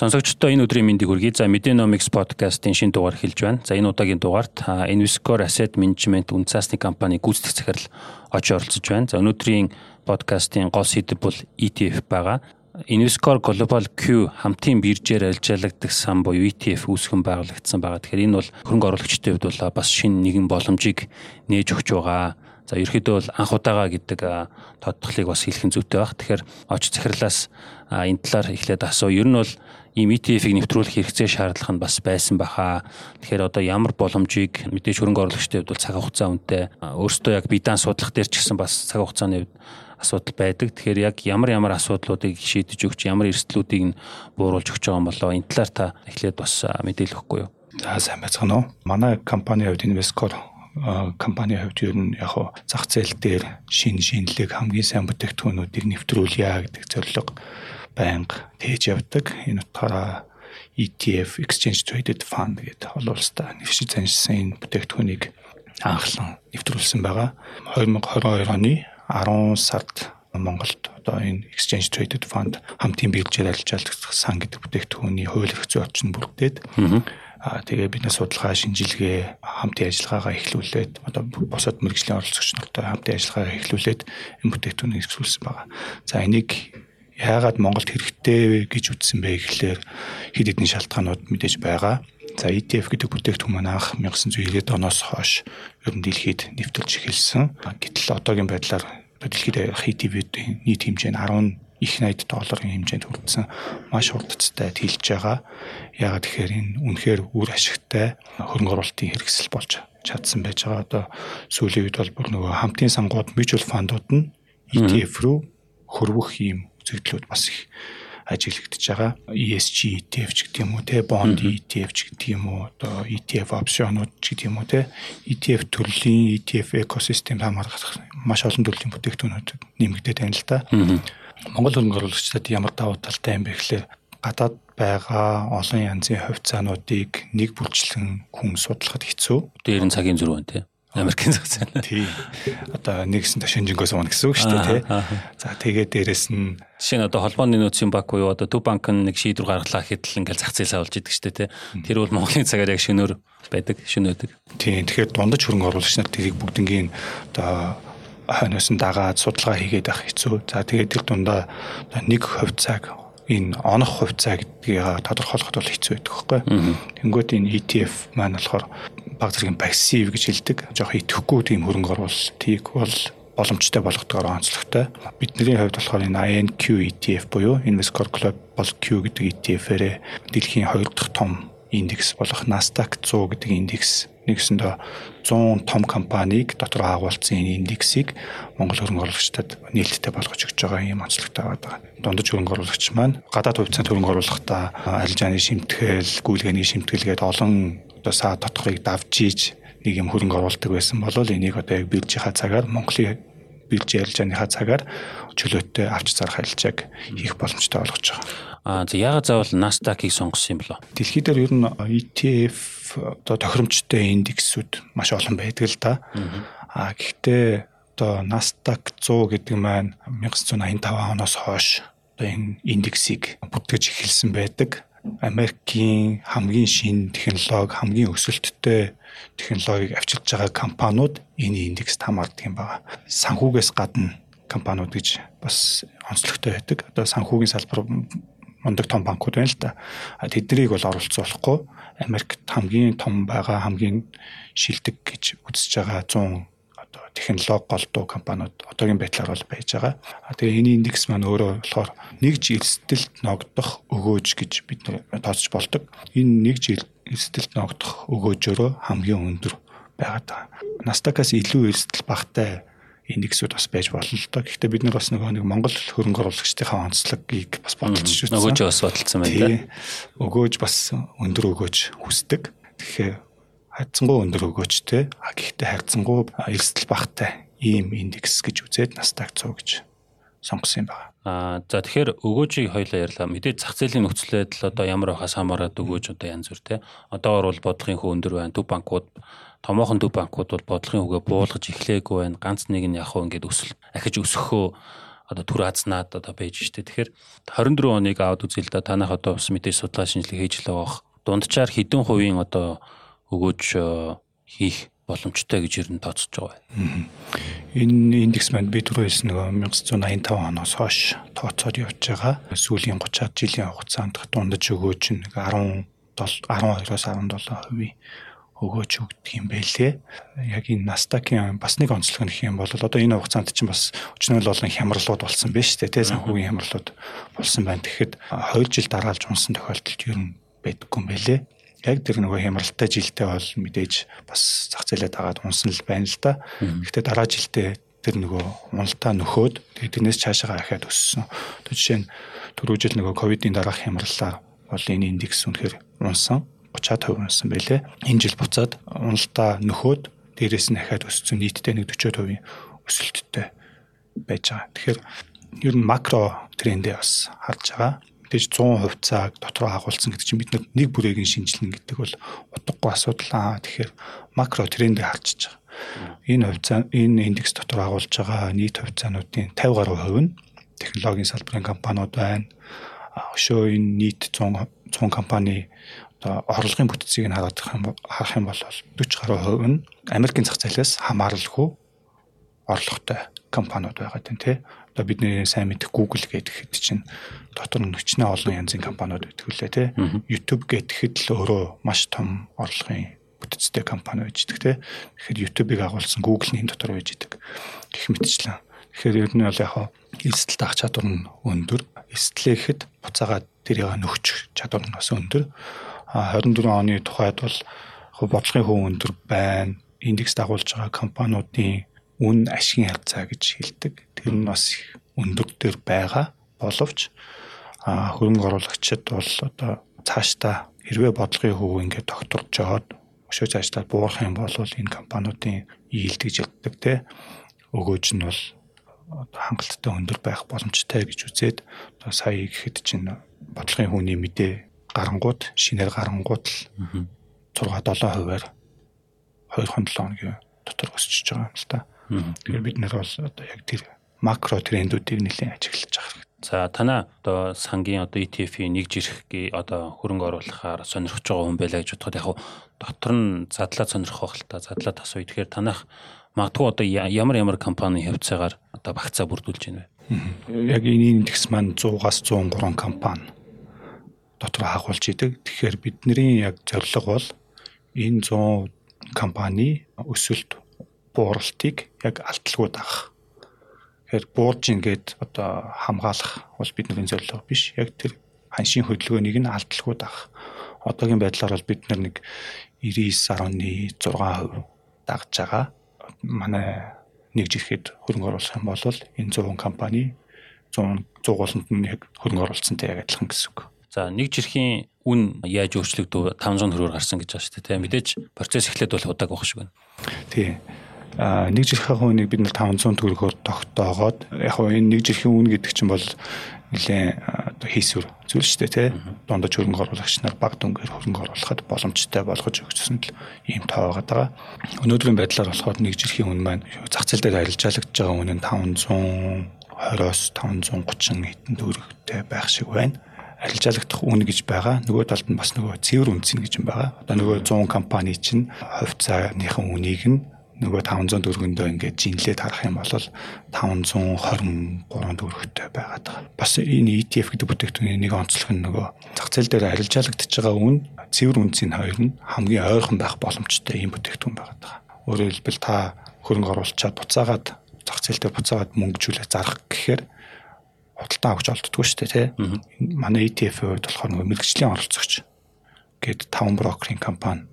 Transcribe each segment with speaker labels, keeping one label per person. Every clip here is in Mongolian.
Speaker 1: Сонсогчдоо энэ өдрийн мэндийг хүргэе. За Medenomics podcast-ийн шинэ дугаар эхэлж байна. За энэ удаагийн дугаарт Invescore Asset Management үнцаасны компани гүйцэтгэх захирал очиж оролцож байна. За өнөөдрийн подкастын гол сэдэв бол ETF байгаа. Invescore Global Q хамтын биржээр арилжаалагдаг сан буюу ETF үүсгэн байгуулагдсан байгаа. Тэгэхээр энэ бол хөрөнгө оруулагчдын хувьд бол бас шинэ нэгэн боломжийг нээж өгч байгаа. За ерөөхдөө бол анх удаага гэдэг тодтолыг бас хэлхэн зүйтэй баг. Тэгэхээр очиж захирлаас энэ талаар эхлээд асуу. Ер нь бол ийм ETF-ийг нэвтрүүлэх хэрэгцээ шаардлага нь бас байсан баха. Тэгэхээр одоо ямар боломжийг мэдээж хөрөнгө оруулагчдын хувьд бол цаг хугацаа үнэтэй өөртөө яг биедан судлах дээр ч гэсэн бас цаг хугацааны хувьд асуудал байдаг. Тэгэхээр яг ямар ямар асуудлуудыг шийдэж өгч ямар эрсдлүүдийг нь бууруулж өгч байгаа юм болоо энэ талаар та эхлээд бас мэдээлэл өгөхгүй юу?
Speaker 2: За сайн байцгаана уу. Манай компани хувьд Invescore компани хувьд ер нь яг зах зээл дээр шин шинэлэг хамгийн сайн бүтээгдэхүүнүүдийг нэвтрүүлье гэдэг зорилго байнга тээж явдаг. Энэ утгаараа ETF Exchange Traded Fund гэдэг олон улстай нэвшиж заншсан энэ бүтээгдэхүүнийг анхлан нэвтрүүлсэн байгаа. 2022 оны 10 сард Монголд одоо энэ Exchange Traded Fund хамтын биржээр арилжаалдаг сан гэдэг бүтээгдэхүүний хууль эрх зүйн орчин бүрдээд тэгээ бид нар судалгаа шинжилгээ хамтын ажиллагаагаа эхлүүлээд одоо босоод мэрэгжлийн оролцогч нартай хамтын ажиллагаагаа эхлүүлээд энэ бүтээгдэхүүнийг эрхлүүлсэн байгаа. За энийг яагаад Монголд хэрэгтэй гэж үзсэн бэ гэхлээр хэд хэдэн шалтгаанууд мэдээж байгаа. За ETF гэдэг бүтээгдэхүүн маань анх 1990-ад оноос хойш ер нь дэлхийд нэвтэрч эхэлсэн. Гэтэл одоогийн байдлаар дэлхийд ETF-ийн нийт хэмжээ нь 10 их 80 долларын хэмжээнд хүрсэн маш хурдцтай тэлж байгаа. Яагаад тэгэхээр энэ үнэхээр үр ашигтай хөрөнгө оруулалтын хэрэгсэл болж чадсан байж байгаа. Одоо сүүлийн үед бол бүр нөгөө хамтын сангууд mutual fund-ууд нь ETF рүү хөрвөх ийм үзэгдлүүд бас их ажиглагдаж байгаа. ESG ETF ч гэдэг юм уу те bond ETF ч гэдэг юм уу одоо ETF опшонууд ч гэдэг юм уу те ETF төрлийн ETF экосистем хамаарах маш олон төрлийн бүтээгдэхүүнүүд нэмэгдээд байна л да. Монгол хөрөнгө оруулагчдад ямар давуу талтай юм бэ гэхлээр гадаад байгаа олон янзын хувьцаануудыг нэг бүрчлэн хүн судлахад хэцүү.
Speaker 1: Дээр нь цагийн зөрүү байна тий. Америкийн зах зээл.
Speaker 2: Тий. Одоо нэгсэн шинжингөөс уна гэсэн үг шүү дээ тий. За тэгээд дээрэс нь
Speaker 1: жишээ нь одоо холбооны нөөцийн банк буюу одоо Төв банк нь нэг шийдвэр гаргалаа гэхэд л ингээл зах зээл савлж идэг шүү дээ тий. Тэр бол Монголын цагаар яг шөнөөр байдаг, шөнөөдөг.
Speaker 2: Тий. Тэгэхээр дундаж хөрөнгө оруулагч нар тэрийг бүгднгийн одоо хойноос нь дагаад судалгаа хийгээд авах хэцүү. За тэгээд тэр дундаа нэг хувьцааг энэ онох хувьцаа гэдгийг тодорхойлоход бол хэцүү байдаг байхгүй. Тэнгүүд энэ ETF маань болохоор баг зэргийн пассив гэж хэлдэг. Жохо идэхгүй тийм хөрөнгө оруулалтыг бол боломжтой болгодгоор онцлогтой. Бидний хувьд болохоор энэ INQ ETF буюу Invescore Global Q гэдэг ETF-ээрээ дэлхийн 2 дахь том индекс болох Nasdaq 100 гэдэг индекс нэгсэндээ 100 том компанийг дотор агуулсан энэ индексийг Монгол хөрөнгө оруулагчдад нээлттэй болгож өгч байгаа юм онцлогтой байгаа. Дундаж хөрөнгө оруулагч маань гадаад хувьцаанд хөрөнгө оруулахдаа арилжааны шимтгэл, гүйлгээний шимтгэлгээд олон одоо саа дотхыг давж ийж нэг юм хөрөнгө оруулдаг байсан бол энийг одоо яг биржийнхаа цагаар Монголын биржийн арилжааныхаа цагаар чөлөөтэй авч зарах арилжааг хийх боломжтой болгож байгаа.
Speaker 1: Аа за яагаад заавал Nasdaq-ыг сонгосон юм болоо?
Speaker 2: Дэлхийд дээр ер нь ETF одоо тохиромжтой индексүүд маш олон байдаг л да. Аа гэхдээ одоо Nasdaq 100 гэдэг маань 1985 оноос хойш одоо энэ индексийг бүтгэж эхэлсэн байдаг. Америкийн хамгийн шинэ технологи, хамгийн өсөлттэй технологиг авчирч байгаа компаниуд энэ индекст хамаардаг юм байна. Санхүүгээс гадна компаниуд гэж бас онцлогтой байдаг. Одоо санхүүгийн салбар мундаг том банкуд байна л да. Тэднийг бол оролцсон болохгүй Америкт хамгийн том байгаа хамгийн шилдэг гэж үзэж байгаа 100 одоо технологи голдуу компаниуд одоогийн байдлаар бол байж байгаа. Тэгээ энэ индекс маань өөрөө болохоор нэг жил эрсдэлт ногдох өгөөж гэж бид тооцож болдог. Энэ нэг жил эрсдэлт ногдох өгөөжөөрөө хамгийн өндөр байгаад байгаа. Nasdaq-аас илүү эрсдэл багтай индексүүд бас байж болно л доо. Гэхдээ бид нар бас нөгөө нэг Монгол хөрөнгө оруулагчдынхаа онцлогийг бас бодолж
Speaker 1: шүүсэн. Нөгөөж бас бодолцсон байна
Speaker 2: да. Өгөөж бас өндөр өгөөж хүсдэг. Тэгэхээр хайцсангуу өндөр өгөөжтэй. А гэхдээ хайцсангуу эрсдэл багтай ийм индекс гэж үзээд Nasdaq 100 гэж сонгосон юм байна.
Speaker 1: Аа за тэгэхээр өгөөжийг хоёлаа ярьлаа. Мэдээж зах зээлийн нөхцөл байдал одоо ямар байхаас хамаарат өгөөж одоо янз бүр те. Одоогор бол бодлогын хөө өндөр байна. Төв банкуд томоохон төв банкуд бол бодлогын үгээ буулгаж эхлэегүй байна. Ганц нэг нь яг хөө ингээд өсөл ахиж өсөхөө одоо түр азнаад одоо байж штэ. Тэгэхээр 24 оныг аваад үзэл да танах одоо бас мэдээж судалгаа шинжилгээ хийж л байгаа. Дунджаар хэдэн хувийн одоо өгөөж хийх боломжтой гэж ер нь тооцож байгаа
Speaker 2: байна. Энэ индекс маань би түрүү хэлсэн нөгөө 1985 оноос хойш тооцоод явж байгаа. Сүүлийн 30-аад жилийн хугацаанд дундаж өгөөж нэг 10 12-оос 17% өгөөж өгдөг юм байлээ. Яг энэ Nasdaq-ийн бас нэг онцлог нь хэм бол одоо энэ хугацаанд чинь бас өчнөл болон хямралууд болсон байж тээ санхүүгийн хямралууд болсон байна. Тэгэхэд 2 жил дараалж унсан тохиолдолд ер нь байдаггүй юм байлээ. Яг тэр нөгөө хямралтай жилдээ бол мэдээж бас зах зээлээ дагаад унсан л байна л да. Гэхдээ дараа жилдээ тэр нөгөө уналтаа нөхөөд тэрнээс цаашаа ахаад өссөн. Тэр жишээ нь түрүү жил нөгөө ковидын дараах хямралаар бол энэ индекс үнэхээр унсан 30-аад хувь унсан байлээ. Энэ жил буцаад уналтаа нөхөөд дээрээс нь дахиад өссөн нийтдээ нэг 40% өсөлттэй байж байгаа. Тэгэхээр ер нь макро трендээ бас харж байгаа. Мэдээж 100% цаг дотроо агуулсан гэдэг чинь бид нэг бүрээгийн шинжилнэ гэдэг бол утгагүй асуудал аа. Тэгэхээр макро трендээ харж байгаа. Энэ хувьцаа энэ индекс дотор агуулж байгаа нийт хувьцаануудын 50 гаруй хувь нь технологийн салбарын компаниуд байна. Өшөө энэ нийт 100 100 компани одоо орлогын бүтцийг нь хараад харах юм бол 40 гаруй хувь нь Америкийн зах зээлээс хамааралгүй орлоготой компаниуд байгаа тийм тий. Одоо бидний сайн мэдих Google гэдэг хэд чинь дотор нь өчнөө олон янзын компаниуд байдаг үлээ тий. YouTube гэхэд л өөрөө маш том орлогын бүтцтэй компани байж идэг тий. Тэгэхээр YouTube-ыг агуулсан Google-ийн дотор байж идэг гэх мэтчлэн. Тэгэхээр ер нь бол яг эсэлт ах чадвар нь өндөр. Эстлэхэд буцаагаад тэрийг нөхчих чадвар нь бас өндөр. 24 оны тухайд бол бодлогын хөв өндөр байна. Индекс дагуулж байгаа компаниудын үн ашигын харьцаа гэж хэлдэг. Тэр нь бас өндөр дээр байгаа боловч хөрөнгө оруулагчид бол одоо цаашдаа хэрвээ бодлогын хөв ингээд докторж жоод өшөө цаашдаа буурах юм бол энэ компаниудын ийэлт гэж яддаг те өгөөж нь бол хангалттай өндөр байх боломжтой гэж үзээд одоо сая гэхэд чинь бодлогын хүний мэдээ гарангууд шинээр гарангууд л 6 7 хувиар 2-7 хоногийн дотор өсөж байгаа юм л та. Тэгэхээр бид нар бол одоо яг тэр макро трендүүдийг нэлээд ажиглаж байгаа.
Speaker 1: За танаа одоо сангийн одоо ETF-ийн нэг жирхгээ одоо хөрөнгө оруулахаар сонирхож байгаа хүн байлаа гэж бодоход яг дотор нь задлаа сонирхох байх л та задлаа тасуу. Тэгэхээр танах магадгүй одоо ямар ямар компани хавцаагаар одоо багцаа бүрдүүлж байна
Speaker 2: вэ? Яг энэ индекс маань 100-аас 103 компани дотор хагуулж идэг. Тэгэхээр бидний яг зорилго бол энэ 100 компани өсөлт бууралтыг яг алталгүй даах. Тэгэхээр буурж ингээд одоо хамгаалах бол бидний зорилго биш. Яг тэр ханшийн хөдөлгөөнийг нь алталгүй даах. Одоогийн байдлаар бол бид нэг 99.6% дагж байгаа. Манай нэг жирэхэд хөрөнгө оруулах юм бол энэ 100 компани 100 100 гууланд нь яг хөрөнгө оруулалтантай яг адилхан гэсэн үг.
Speaker 1: За нэг жирхийн үн яаж өөрчлөгдөв 500 төгрөгөөр гарсан гэж байна шүү дээ. Мэдээж процесс эхлээд бол удааг байх шиг байна.
Speaker 2: Тий. Нэг жирхийн үнийг бид нэр 500 төгрөгөөр тогтоогоод яг хоо энэ нэг жирхийн үн гэдэг чинь бол нэлээд оо хийсвэр зүйл шүү дээ тий. Дундаж хөрөнгө оруулагч нар баг дүнгээр хөрөнгө оруулахад боломжтой болгож өгсөн л ийм тоо байгаа. Өнөөдрийн байдлаар болохоор нэг жирхийн үн маань зах зээл дээр арилжаалагдж байгаа үн нь 520-оос 530 хэдэн төгрөгтэй байх шиг байна арилжаалагдах үн гэж байгаа. Нөгөө талд нь бас нөгөө цэвэр үнцэн гэж юм байгаа. Одоо нөгөө 100 компани чинь хувьцааныхан үнийг нь нөгөө 500 төгрөгөндөө ингээд жинлээд харах юм бол 523 төгрөгтэй байгаад байгаа. Бас энэ ETF гэдэг бүтээгдэхүүний нэг онцлог нь нөгөө зах зээл дээр арилжаалагдж байгаа үн цэвэр үнцийн хоёр нь хамгийн ойрхон байх боломжтой ийм бүтээгдэхүүн байгаад байгаа. Өөрөөр хэлбэл та хөрөнгө оруулчаад буцаагаад зах зээл дээр буцаагаад мөнгөжүүлээ зарах гэхээр худалдаа авч олддгоо шүү дээ тий. Манай ETF-ийн хувьд болохоор нөгөө мэрэгжлийн оролцогч гээд таван брокерийн компани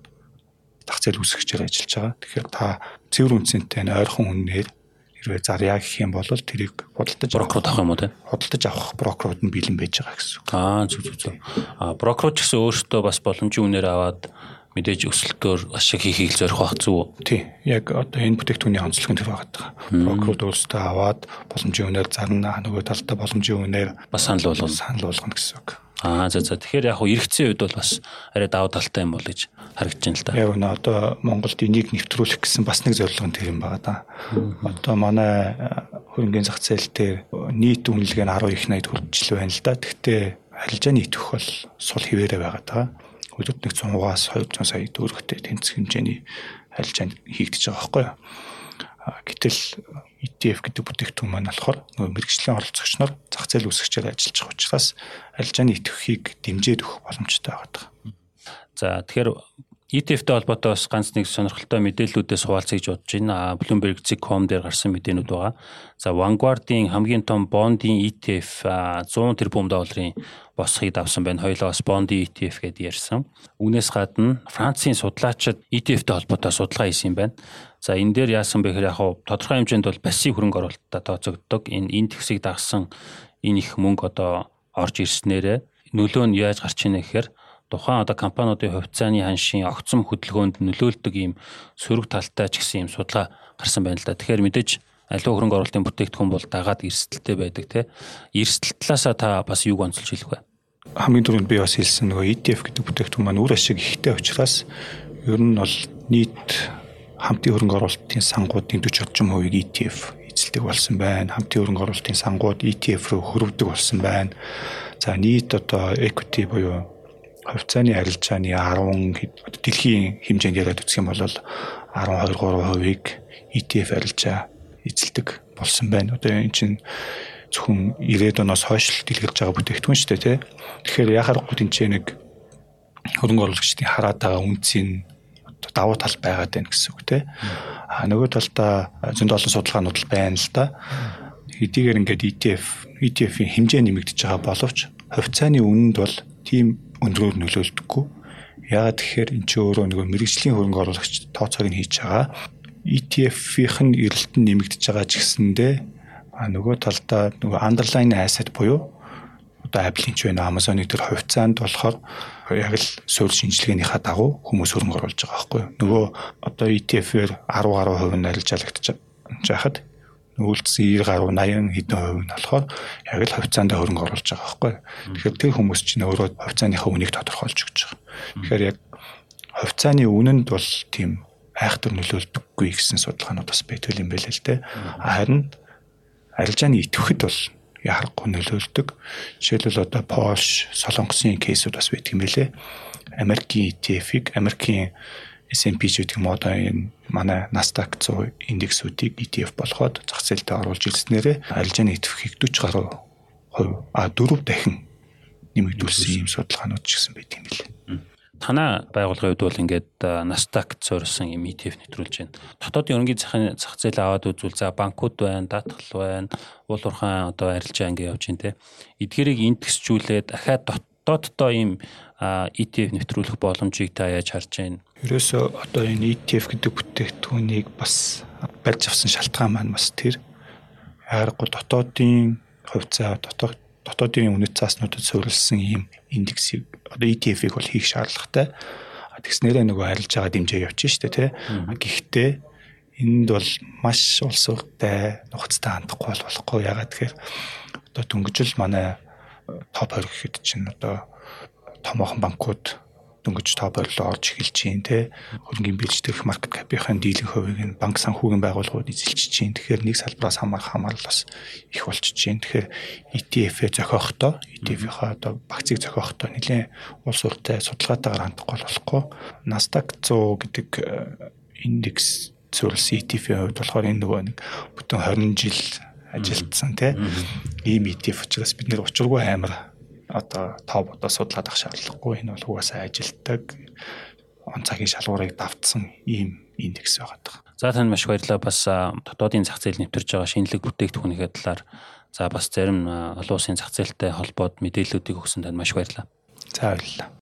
Speaker 2: зах зээл үүсгэгчээр ажиллаж байгаа. Тэгэхээр та цэвэр үнцэнтэй ойрхон үнээр хэрвээ зарьяа гэх юм бол тэрийг худалдаж
Speaker 1: брокерууд авах юм уу те?
Speaker 2: Худалдаж авах брокерууд нь бэлэн байж байгаа гэсэн.
Speaker 1: Аа зүг зүг зүг. Аа брокерууд ч гэсэн өөртөө бас боломжийн үнээр аваад мэдээж өсөлтөөр ашиг хийхийг зорих байх зүг.
Speaker 2: Тий. Яг одоо энэ бүтээгдэхүүний онцлог нь тэр байгаа. Брокерууд өөрсдөө аваад боломжийн үнээр зарна нөгөө талдаа боломжийн үнээр
Speaker 1: бас санал болгоно.
Speaker 2: Санал болгоно гэсэн үг.
Speaker 1: Аа за за тэгэхээр яг хуу эргэцсэн үед бол бас арай давуу талтай юм бол гэж харагдаж байна л да.
Speaker 2: Яг нөө одоо Монголд энийг нэвтрүүлэх гэсэн бас нэг зорилго нь тэр юм байгаа да. Одоо манай хөрөнгөний зах зээл дээр нийт үнэлгээ нь 10 их 80 хүрчил байна л да. Гэхдээ арилжааны итгэх бол сул хിവэрэ байгаа даа. Өдөрт нэг 100-аас 200 сая төгрөгтэй тэнцэх хэмжээний арилжаанд хийгдэж байгаа байхгүй юу? Гэтэл ETF гэдэг бүтээгдэхүүн маань болохоор нөгөө мэрэгжлийн оролцогч нар зах зээл үүсгчээр ажиллаж байгаа учраас арилжааны идэвхийг дэмжиж өгөх боломжтой байгаа.
Speaker 1: За тэгэхээр ETF-тэй холбоотой бас ганц нэг сонирхолтой мэдээллүүдээс хуваалцъя гэж бодож байна. Bloomberg.com дээр гарсан мэдээнүүд байгаа. За Vanguard-ийн хамгийн том бондын ETF 100 тэрбум долларын босхийг давсан байна. Хоёлоо бас бондын ETF гэдээ ярьсан. Үүнээс гадна Францын судлаачид ETF-тэй холбоотой судалгаа хийсэн юм байна. За энэ дээр яасан бэ гэхээр яг тодорхой хэмжээнд бол пассив хөрөнгө оруулалттай тооцогддог. Энэ индексийг дагсан энэ их мөнгө одоо орж ирснээрээ нөлөө нь яаж гарч ийнэ гэхээр тухайн одоо компаниудын хувьцааны ханшийн огцом хөдөлгөөнд нөлөөлдөг ийм сөрөг талтай ч гэсэн ийм судалгаа гарсан байна л да. Тэгэхээр мэдээж аливаа хөрөнгө оруулалтын бүтээгдэхүүн бол дагаад эрсдэлтэй байдаг те. Эрсдэл талаасаа та бас юуг онцолж хэлэх вэ?
Speaker 2: Хамгийн түрүүнд би бас хэлсэн нөгөө ETF гэдэг бүтээгдэхүүн маань үр ашиг ихтэй учраас ер нь бол нийт хамтын хөрөнгө оруулалтын сангуудын 40 орчим хувийг ETF эзэлдэг болсон байна. Хамтын хөрөнгө оруулалтын сангууд ETF рүү хөрвдөг болсон байна. За нийт одоо equity буюу хувьцааны арилжааны 10 дэлхийн хэмжээнд яриад үзэх юм бол 12 3%-ийг ETF арилжаа эзэлдэг болсон байна. Одоо энэ чинь зөвхөн 90-ад оноос хойш л дэлгэрж байгаа бүтээгдэхүүн шүү дээ тий. Тэгэхээр яхаар гол энэ нэг хөрөнгө оруулагчдын хараад байгаа үнцийн давуу тал байгаад байна гэсэн үг тий. А нөгөө талдаа зөнд олон судалгаанууд байна л да. Хэдийгээр ингээд ETF ETF-ийн хэмжээ нэмэгдэж байгаа боловч хувьцааны үнэнд бол тийм өндрөөр нөлөөлдөггүй. Яагаад тэгэхээр эн чинь өөрөө нөгөө мэрэгжлийн хөрөнгө оруулагч тооцоог нь хийж байгаа. ETF-ийн эрэлт нь нэмэгдэж байгаа ч гэсэндээ нөгөө талдаа нөгөө underlying asset буюу одоо Apple-ийн ч байна Amazon-ы төр хувьцаанд болохоор яг л суурь шинжилгээнийхаа дагуу хүмүүс хөрөнгө оруулж байгаа байхгүй юу. Нөгөө одоо ETF-ээр 10 гаруй хувь нь арилжаалагдчих жахад үйлдсэн 90 гаруй 80 хэдэн хувь нь болохоор яг л хувьцаанд хөрөнгө оруулж байгаа байхгүй. Тэгэхээр тэр хүмүүс чинь өөрөө хувьцааныхаа үнийг тодорхойлж өгч байгаа. Тэгэхээр яг хувьцааны үнэнд бол тийм айхтар нөлөөлдөггүй гэсэн судалгаанууд бас байдаг юм байл л дээ. Харин арилжааны идэвхэд бол яарахгүй нөлөөлдөг. Жишээлбэл одоо Польш, Солонгосын кейсүүд бас байдаг юм байлээ. Америкийн ETF-ийг Америкийн S&P ч гэдэг юм одоо энэ манай Nasdaq 100 индексүүдийг ETF болгоод зах зээлдээ оруулж ирснээрээ арилжааны идэвхийг 40 гаруй хувь а дөрөв дахин нэмэгдүүлсэн юм судалгаанууд ч гэсэн байт юм билээ.
Speaker 1: Танай байгууллагын хувьд бол ингээд Nasdaq зориулсан юм ETF нэвтрүүлж байна. Дотоодын өрнгийн захын зах зээл аваад үзвэл за банкуд байна, даатгал байна, уул уурхайн одоо арилжаа ингээд явж байна те. Эдгэрийг индексжүүлээд дахиад дотооддоо ийм ETF нэвтрүүлэх боломжийг та яаж харж байна?
Speaker 2: Ерөөсөө одоо энэ ETF гэдэг бүтээгдэхүүнийг бас барьж авсан шалтгаан маань бас тэр яаргагүй дотоодын хувьцаа дотоод дотоодын үнэт цааснуудад суурилсан ийм индексийг одоо ETF-ийг бол хийх шаардлагатай. Тэгснээрээ нөгөө арилж байгаа дэмжээ явчих шүү дээ тий. Гэхдээ энд бол маш улстай нухацтай хандахгүй бол болохгүй. Ягаад тэгэхээр одоо дөнгөжл манай топ 20 гэхэд чинь одоо томоохон банкуд дөнгөж топ ойрлоо орж эхэлж чинь те хөрөнгөний бирж дэх маркет капийнхын дийлэнх хувийг нь банк санхүүгийн байгууллагууд эзэлж чинь тэгэхээр нэг салбараас хамаарах хамаарал бас их болчих чинь тэгэхээр ETF-ээ зохиохдоо ETF-ийнхаа одоо багцыг зохиохдоо нэлээд улс уртай судалгаатайгаар хандахгүй болохгүй. Nasdaq 100 гэдэг э, индекс зөвлөсөн ETF-ийн хувьд болохоор энэ нөгөө нэг бүтэн 20 жил ажилтсан тийм ийм ETF учраас бид нэр учиргүй амар одоо топ одоо судлаад ах шаардлагагүй энэ бол угаасаа ажилтдаг он цагийн шалгуурыг давтсан ийм индекс байгаа.
Speaker 1: За танд маш баярлалаа. Бас дотоодын зах зээл нэвтэрж байгаа шинэлэг бүтээгдэхүүнийхээ талаар за бас зарим олон улсын зах зээлтэй холбоод мэдээллүүдийг өгсөн танд маш баярлалаа.
Speaker 2: За баярлалаа.